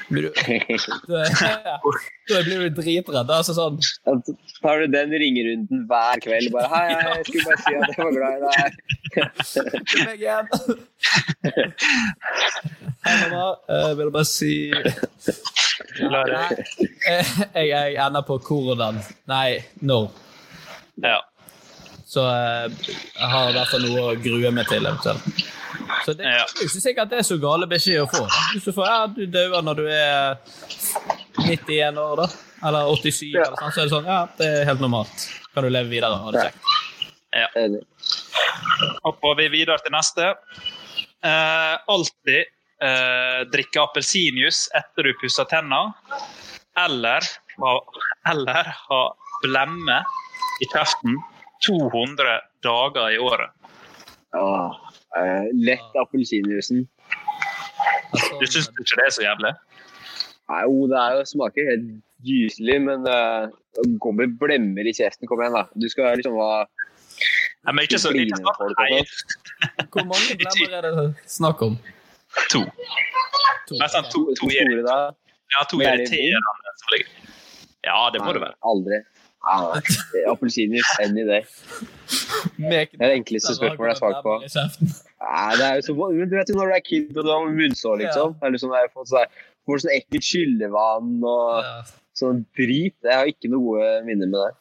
Speaker 3: Men du, da, blir du dritredd. Altså sånn
Speaker 5: Tar du den ringerunden hver kveld? Bare 'Hei, hei, jeg skulle bare si at jeg var glad i deg'.
Speaker 3: meg igjen. Hei, mamma. Jeg vil bare si Nei, jeg, jeg ender på hvordan. Nei, når.
Speaker 4: Ja.
Speaker 3: Så eh, jeg har i hvert fall noe å grue meg til. eventuelt. Så det er jo ikke sikkert det er så gale beskjed å få. Hvis du får ja, du dauer når du er 91 år, da. Eller 87, eller sånn, så er det sånn ja, det er helt normalt. Kan du leve videre og ha det kjekt.
Speaker 4: Ja. Hopper vi videre til neste. Eh, alltid eh, drikke appelsinjuice etter du pusser tennene eller eller ha blemme i kjeften 200 dager i året.
Speaker 5: Åh, eh, lett appelsinjuicen.
Speaker 4: Du syns ikke det er så jævlig?
Speaker 5: Nei, Jo, det er jo, smaker helt gyselig, men uh, det kommer blemmer i kjeften. Kom igjen, da. Du skal liksom ha
Speaker 4: Nei, men ikke så sånn Nei.
Speaker 3: Hvor mange blemmer er det snakk om?
Speaker 4: To. Nesten to, to,
Speaker 5: to, to,
Speaker 4: to, to
Speaker 5: Men er to
Speaker 4: irriterende. Ja, det må det være.
Speaker 5: Aldri. Ah, Appelsinjuice, any day. Det er det enkleste spørsmålet jeg har svart på. Nei, det er jo så, men du vet jo når du er kid og du har munnsår, liksom. Det er liksom jeg får sånn, får sånn ekkelt skyllevann og sånn drit. Jeg har ikke noe gode minner med det.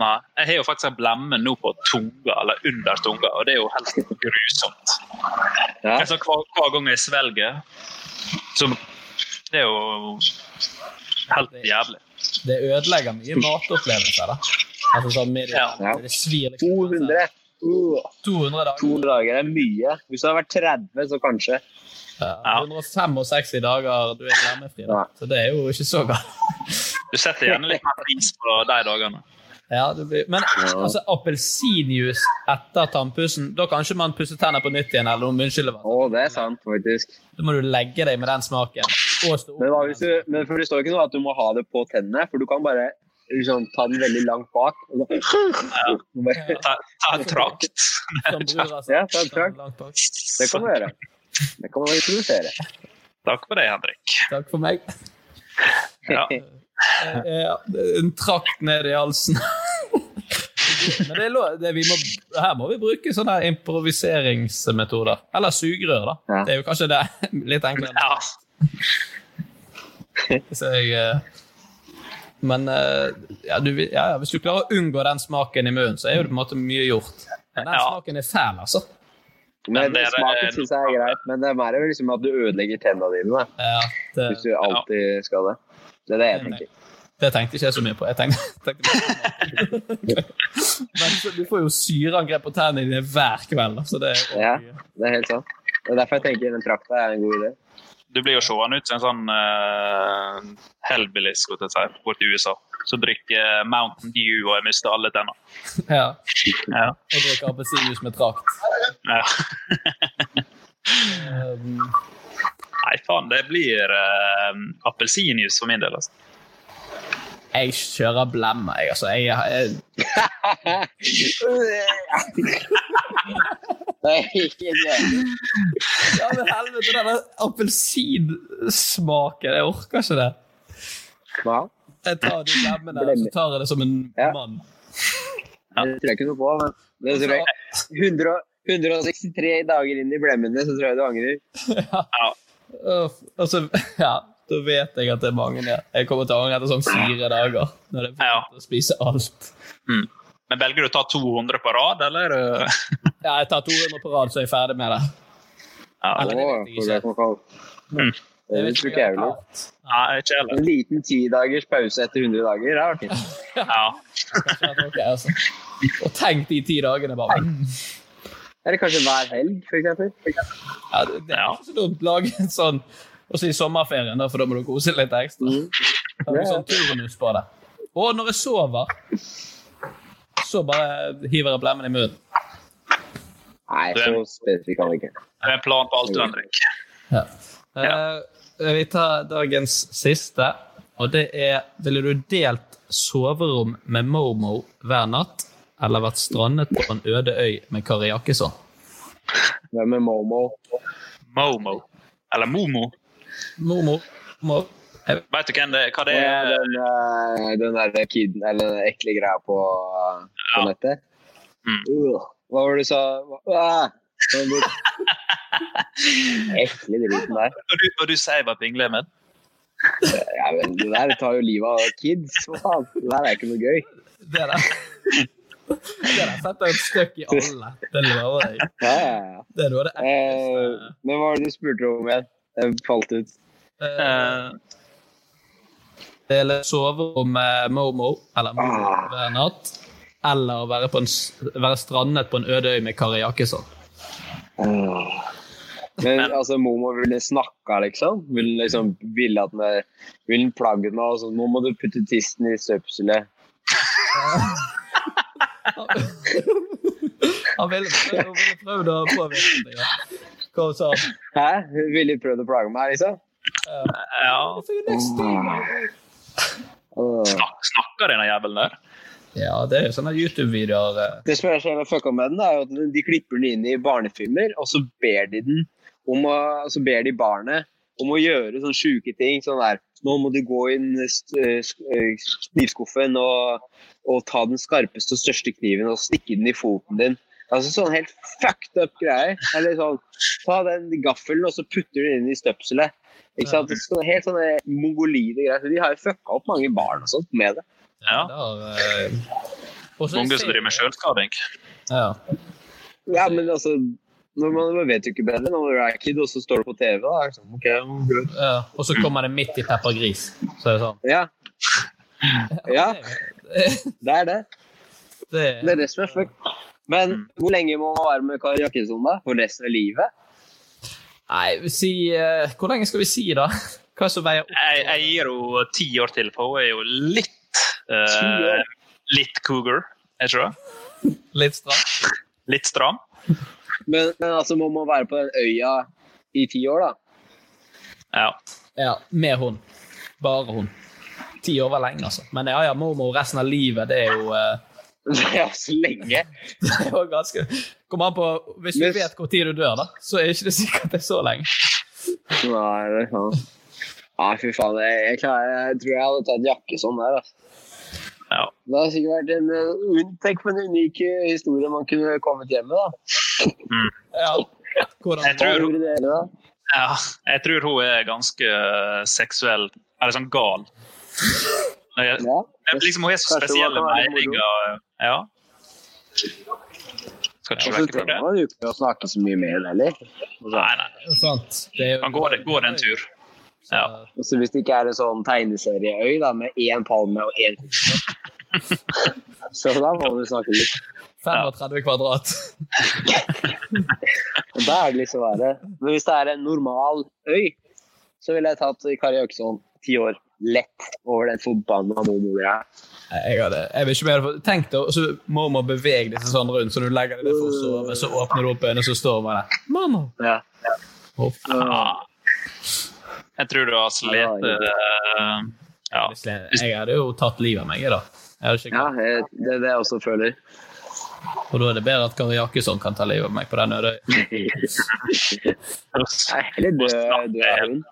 Speaker 4: Nei, jeg har jo faktisk en blemme nå på tunga, eller under tunga, og det er jo helt grusomt. Altså, hver, hver gang jeg svelger, så Det er jo helt jævlig.
Speaker 3: Det ødelegger mye matopplevelser, da. Altså sånn med,
Speaker 5: Ja.
Speaker 3: Det svir liksom.
Speaker 5: 200. Uh,
Speaker 3: 200 dager.
Speaker 5: 200 dager er mye. Hvis det hadde vært 30, så kanskje.
Speaker 3: Ja, 165 dager du er glemmefri, da. Så det er jo ikke så galt.
Speaker 4: Du setter gjerne litt mer pris på de dagene.
Speaker 3: Ja, det blir, men altså, appelsinjuice etter tannpussen, da kanskje man pusser tenner på nytt igjen? eller noe munnskyllevann.
Speaker 5: Å, det er sant, faktisk.
Speaker 3: Da må du legge deg med den smaken.
Speaker 5: Men, du, men for det står ikke noe at du må ha det på tennene, for du kan bare liksom, ta den veldig langt bak. Og så,
Speaker 4: Ta, ta en trakt.
Speaker 5: Ja, ta en trakt. Det kan du gjøre. Det kan man introdusere.
Speaker 4: Takk for det, Henrik.
Speaker 3: Takk for meg.
Speaker 4: Ja.
Speaker 3: Eh, en trakt ned i halsen. Men det er lov, det vi må, her må vi bruke sånne improviseringsmetoder. Eller sugerør, da. Det er jo kanskje det litt enklere. Så jeg, eh, men eh, ja, du, ja, hvis du klarer å unngå den smaken i munnen, så er jo det på en måte mye gjort. Men den smaken er fæl, altså.
Speaker 5: Men
Speaker 4: det
Speaker 5: Smaken syns jeg er greit, men det er mer liksom at du ødelegger tennene dine. Da.
Speaker 3: Ja, det,
Speaker 5: Hvis du alltid skal det. Det er det jeg tenker.
Speaker 3: Det tenkte ikke jeg så mye på. Jeg tenkte, tenkte Men så, du får jo syreangrep på tennene dine hver kveld. Så det er
Speaker 5: Ja, det er helt sant. Det er derfor jeg tenker den trakta er en god idé.
Speaker 4: Du blir jo seende ut som en sånn uh, hellbilly skulle jeg si, Bort i USA. Som drikker Mountain Dew og jeg mister alle tenner.
Speaker 3: Ja.
Speaker 4: Ja.
Speaker 3: Og drikker appelsinjuice med trakt.
Speaker 4: Ja.
Speaker 3: Um,
Speaker 4: Nei, faen, det blir uh, appelsinjuice for min del. altså.
Speaker 3: jeg kjører blemme, jeg. Altså, jeg, jeg
Speaker 5: Det er ikke.
Speaker 3: Ja, men helvete, denne appelsinsmaken. Jeg orker ikke det.
Speaker 5: Hva?
Speaker 3: Jeg tar de blemmene, og så tar jeg det som en mann.
Speaker 5: Det tror jeg ikke noe på, men det tror jeg. 100, 163 dager inn i blemmene, så tror jeg du angrer.
Speaker 3: Uff, Altså, ja, da vet jeg at det er mange Ja. Jeg kommer til å angre etter sånn fire dager. Når det er ja. å spise alt.
Speaker 4: Mm. Men velger du å ta 200 på rad, eller?
Speaker 3: Ja, jeg tar 200 på rad, så er jeg ferdig med det.
Speaker 4: Ja,
Speaker 3: det jeg ikke.
Speaker 5: Mm. Det
Speaker 3: vet ikke
Speaker 5: jeg heller. En liten ti dagers pause etter 100 dager, det hadde vært fint.
Speaker 4: Ja.
Speaker 3: Er sånn. Og tenk de ti dagene, bare.
Speaker 5: Eller kanskje hver helg, eksempel.
Speaker 3: Ja, det, det er ikke så dumt. Lage en sånn også i sommerferien, da, for da må du kose litt ekstra. Mm. har vi sånn turnus på det. Og når jeg sover, så bare hiver jeg blemmen i munnen.
Speaker 5: Nei, så spesifikk kan vi ikke.
Speaker 4: Det er en plan på alt du, Henrik.
Speaker 3: Ja. Eh, vi tar dagens siste, og det er Ville du delt soverom med Momo hver natt, eller vært strandet på en øde øy med Kari Jakkesson?
Speaker 5: Hvem er Momo?
Speaker 4: Momo. Eller Momo.
Speaker 3: Momo. Mo.
Speaker 4: Vet du hvem det, hva det
Speaker 5: Ja,
Speaker 4: er?
Speaker 5: den, eh, den der kiden, eller den ekle greia på, på nettet.
Speaker 4: Mm.
Speaker 5: Uh, hva var det du sa? Ah. Ekle driten der.
Speaker 4: Og du, og du sier bare pingle med?
Speaker 5: Ja, men det der tar jo livet av kids. Hva faen? Det der er ikke noe gøy.
Speaker 3: Det der. Det der setter et støkk i alle. Det lover jeg.
Speaker 5: Ja, ja, ja.
Speaker 3: Det er noe av det
Speaker 5: Eh, men hva var det du spurte om igjen? Jeg falt ut.
Speaker 3: Eh, det gjelder soverommet Momo eller Momo hver natt. Eller å være, på en, være strandet på en øde øy med Kari Jakkesson.
Speaker 5: Men altså, Momo ville snakka, liksom? Ville liksom ville at den Ville plagge meg og sånn? Nå må du putte tissen i søpselet'.
Speaker 3: Han ville prøvd, ville prøvd å påvirke deg. ja. Hva sa han?
Speaker 5: Hæ? Hun Ville prøvd å plage meg, liksom?
Speaker 4: Ja. Snak, snakker denne jævelen der?
Speaker 3: Ja, det er jo sånne YouTube-videoer. eh.
Speaker 5: Det som er så fucka med den, er at de klipper den inn i barnefilmer, og så ber de den om å, så ber de barnet om å gjøre sånne sjuke ting. Sånn der Nå må du gå inn i eh, eh, knivskuffen og, og ta den skarpeste og største kniven og stikke den i foten din. Altså sånn helt fucked up greier. Eller sånn Ta den gaffelen og så putter du den inn i støpselet. Ikke sant? Sånn, helt sånne mongolide greier. Så de har jo fucka opp mange barn og sånt med det.
Speaker 4: Ja.
Speaker 3: Der, eh,
Speaker 4: Mange som driver med sjølskading.
Speaker 3: Ja.
Speaker 5: Ja, men altså når man, vet jo ikke bedre når du er kid, og så står det på TV. da. er det Sånn, ok,
Speaker 3: ja. Og så kommer det midt i Pepper Gris. Så er det sånn.
Speaker 5: Ja. ja, det er det.
Speaker 3: Det,
Speaker 5: Det er det som er fucked. Men hvor lenge må man være med Kari Jakkesson, da? For resten av livet?
Speaker 3: Nei, vi si, uh, hvor lenge skal vi si, da? Hva som veier opp?
Speaker 4: Jeg, jeg gir henne ti år til, for hun er jo litt eh, Litt cougar, er ikke det?
Speaker 3: Litt stram?
Speaker 4: Litt stram.
Speaker 5: Men, men altså, må man være på den øya i ti år, da?
Speaker 4: Ja.
Speaker 3: Ja, med hun. Bare hun. Ti år var lenge, altså. Men ja, ja, mormor resten av livet, det er jo eh,
Speaker 5: Det er så lenge.
Speaker 3: Det er jo ganske Kommer an på Hvis du
Speaker 5: Men-
Speaker 3: vet hvor tid du dør, da, så er ikke det sikkert det er så lenge.
Speaker 5: Nei, det er sant. Nei, fy faen. Jeg, jeg, jeg tror jeg hadde tatt jakke sånn der. altså.
Speaker 4: Ja.
Speaker 5: Det har sikkert vært en eh, un- Tenk på en unik eh, historie man kunne kommet hjem med, da.
Speaker 3: Ja.
Speaker 4: Jeg tror, ja, jeg tror hun er ganske eh, seksuell, eller sånn gal. Jeg,
Speaker 5: Ja.
Speaker 4: liksom, hun er så
Speaker 5: spesiell moro.
Speaker 4: meninger. Ja. Skal ikke vekke fra det.
Speaker 5: man ikke å snakke så mye med henne heller.
Speaker 4: Nei, nei.
Speaker 3: Sant. Det
Speaker 4: går, går en tur. Ja.
Speaker 5: Og så hvis det ikke er en sånn tegneserieøy da, med én palme og én kokosnøtt, så da må vi snakke litt.
Speaker 3: 35 kvadrat.
Speaker 5: Da er det liksom verre. Men hvis det er en normal øy, så ville jeg tatt Kari Jakkesson ti år lett over den forbanna mormora.
Speaker 3: Jeg, hadde, jeg vil ikke mer Tenk deg, og så må man bevege deg sånn rundt, så du legger deg ned for å sove, så åpner du opp øynene, så står man der. Mamma!
Speaker 5: Ja.
Speaker 3: ja
Speaker 4: Ah. Jeg tror du har slitt eh, Ja.
Speaker 3: Jeg hadde jo tatt livet av meg, da. Jeg ikke,
Speaker 5: Ja, jeg- det er det jeg også føler.
Speaker 3: Og da er det bedre at Kari Jakesson kan ta livet av meg på den øde øya.
Speaker 5: Nei, Eller dø, dø av hun.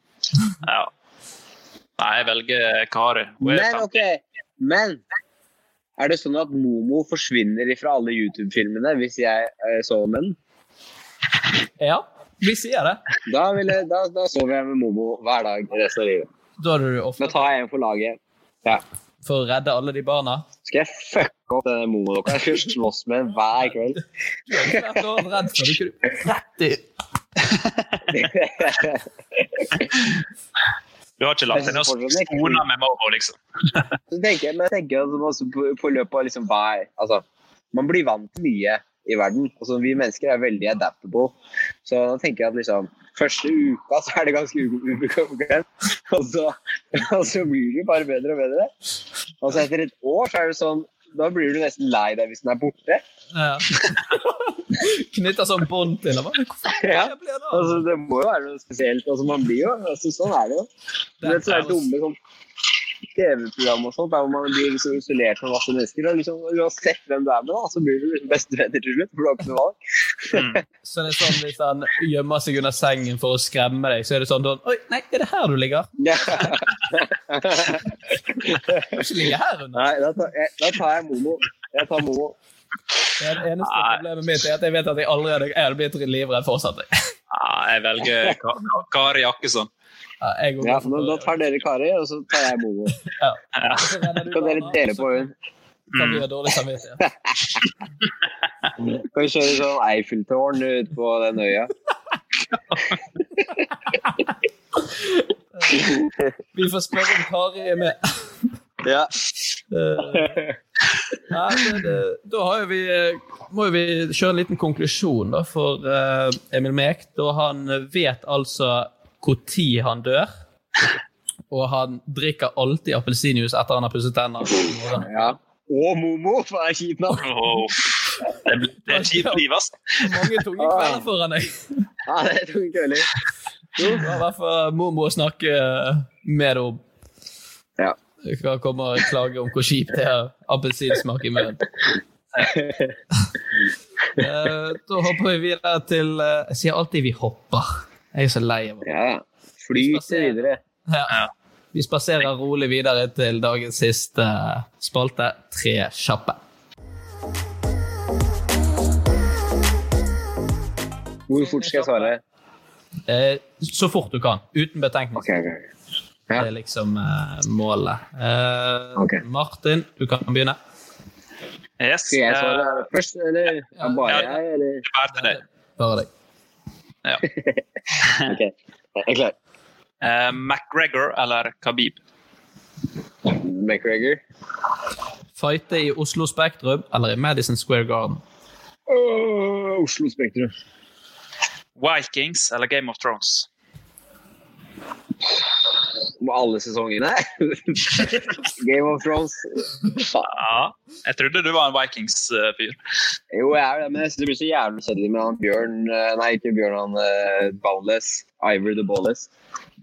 Speaker 4: Ja. Nei, jeg velger Kari.
Speaker 5: Men OK. Men er det sånn at Momo forsvinner fra alle YouTube-filmene hvis jeg så sover med den?
Speaker 3: Ja, vi sier det.
Speaker 5: Da, vil jeg, da, da sover jeg med Momo hver dag resten av livet.
Speaker 3: Da er du ofte
Speaker 5: Da tar jeg en for laget. Ja.
Speaker 3: for å redde alle de barna.
Speaker 5: Skal jeg fucke opp denne Momo-dokka? Jeg skal slåss med den hver kveld.
Speaker 3: Du har ikke vært noe redd for. Du kunne rett i
Speaker 4: Du har ikke lagt deg ned og skona med Momo, liksom?
Speaker 5: Så tenker jeg, men jeg tenker på, på løpet av liksom hva er Altså, man blir vant til mye i verden. Altså, vi mennesker er veldig adaptable. Så da tenker jeg at liksom Første uka så er det ganske ubekvemt, og, så- og så blir det bare bedre og bedre. Og så etter et år så er det sånn Da blir du nesten lei deg hvis den er borte.
Speaker 3: Ja. Knytta sånn bånd til den.
Speaker 5: Ja. Altså, det må jo være noe spesielt. Altså, man blir jo, altså, sånn er det jo. Det, vet, så er det dumme sånn TV-program og sånt, der hvor man blir liksom isolert fra masse mennesker. Og liksom, uansett hvem du er med, da, så blir du bestevenner til slutt. For du har ikke noe valg.
Speaker 3: Så det er sånn hvis han gjemmer seg under sengen for å skremme deg, så er det sånn sånn, Oi, nei, er det her du ligger? ikke ligge her under.
Speaker 5: Nei, da tar, jeg, da tar jeg Momo. Jeg tar Momo.
Speaker 3: Det eneste problemet mitt er at jeg vet at jeg aldri er blitt livredd fortsatt.
Speaker 4: Nei, jeg velger Ka Ka Kari Jakkesson.
Speaker 3: Ja, jeg
Speaker 5: Ja,
Speaker 3: for-
Speaker 5: da, da tar dere Kari, og så tar jeg Momo.
Speaker 3: Ja.
Speaker 5: Så kan dere dele på hun.
Speaker 3: Kan vi ha dårlig samvittighet?
Speaker 5: Kan vi kjøre sånn Eiffeltårn ut på den øya?
Speaker 3: Vi får spørre om Kari er med.
Speaker 5: Ja.
Speaker 3: Eh, Nei, men, eh, da har jo vi, eh, må jo vi kjøre en liten konklusjon da, for eh, Emil Mek. Da han vet altså når han dør, og han drikker alltid appelsinjuice etter han har pusset tennene.
Speaker 5: ja. Og Momo, for det er kjip nå.
Speaker 4: Det, blir- det er kjipt liv, ass.
Speaker 3: Mange tunge kvelder foran deg.
Speaker 5: Ja, det er tunge kvelder.
Speaker 3: Jo, det var i hvert fall mormor å snakke med deg om.
Speaker 5: Ja.
Speaker 3: Du kan komme og klage om hvor kjipt det er appelsinsmak i munnen. Eh, da hopper vi videre til eh, Jeg sier alltid 'vi hopper'. Jeg er så lei av det.
Speaker 5: Ja. Flyter videre.
Speaker 3: Ja. Vi spaserer rolig videre til dagens siste spalte, Tre kjappe.
Speaker 5: Hvor fort skal jeg svare?
Speaker 3: Eh, så fort du kan, uten betenkning.
Speaker 5: Ok, ok.
Speaker 3: Det er liksom eh, målet. Eh, Martin, du kan begynne.
Speaker 4: Yes.
Speaker 5: Skal jeg svare
Speaker 4: eh,
Speaker 5: først, eller ja, bare jeg? Eller?
Speaker 4: Bare deg.
Speaker 3: Deg.
Speaker 5: Ok, jeg er klar.
Speaker 4: Uh, McGregor eller Khabib?
Speaker 5: McGregor.
Speaker 3: Fighte i Oslo Spektrum eller i Madison Square Garden?
Speaker 5: Uh, Oslo Spektrum.
Speaker 4: Vikings eller Game of Thrones?
Speaker 5: Med alle sesongene? Game of Thrones. Faen.
Speaker 4: Ja, jeg trodde du var en Vikings-fyr.
Speaker 5: Jo, jeg er det, men jeg synes det blir så jævlig kjedelig med han Bjørn eh, Nei, ikke Bjørn, han uh, Bowless. Ivor the Bowless.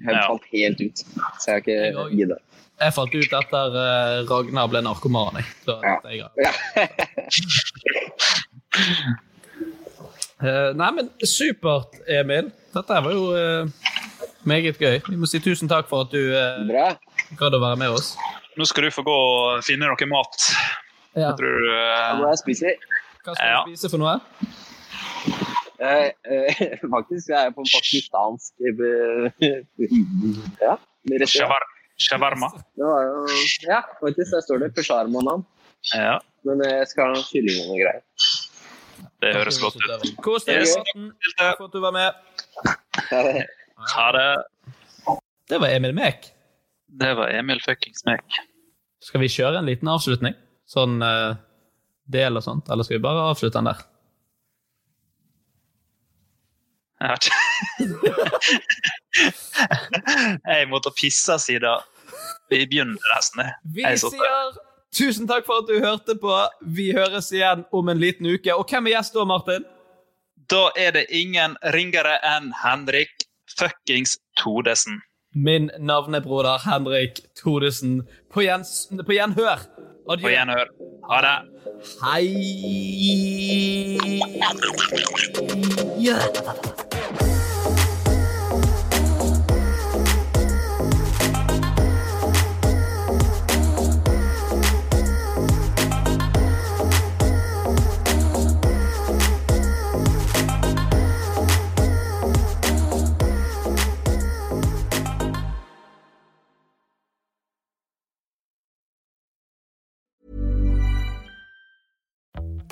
Speaker 5: Han
Speaker 3: Ja.
Speaker 5: falt helt ut, så jeg har ikke giddet.
Speaker 3: Jeg falt ut etter uh, Ragnar ble narkoman. jeg. Så ja. jeg, uh, nei, men supert, Emil. Dette var jo eh, meget gøy. Vi må si tusen takk for at du eh, gadd å være med oss.
Speaker 4: Nå skal du få gå og finne noe mat.
Speaker 3: Ja.
Speaker 4: Jeg tror, eh,
Speaker 5: Hva jeg
Speaker 3: skal
Speaker 4: Ja.
Speaker 3: du spise for noe?
Speaker 5: Eh, eh, faktisk er jeg på en pakistansk eh, Ja. restaurant.
Speaker 4: Shawar shawarma.
Speaker 5: Det var jo Ja, faktisk. Der står det Pesharmanam.
Speaker 4: Ja,
Speaker 5: Men jeg skal ha kylling og noe greier.
Speaker 4: det høres godt ut.
Speaker 3: Kos deg,
Speaker 4: Yes.
Speaker 3: Takk for at du var med.
Speaker 4: Ha det.
Speaker 3: Det var Emil Mek.
Speaker 4: Det var Emil fuckings Mek.
Speaker 3: Skal vi kjøre en liten avslutning? Sånn uh, del og sånt? Eller skal vi bare avslutte den der?
Speaker 4: Jeg vet ikke. Jeg måtte pisse siden vi begynner nesten.
Speaker 3: Vi
Speaker 4: er
Speaker 3: sier tusen takk for at du hørte på. Vi høres igjen om en liten uke. Og hvem er gjest da, Martin?
Speaker 4: Da er det ingen ringere enn Henrik fuckings Todesen.
Speaker 3: Min navnebroder Henrik Todesen. På, gjens, på gjenhør. Adjø.
Speaker 4: På gjenhør. Ha det.
Speaker 3: Hei. Ja.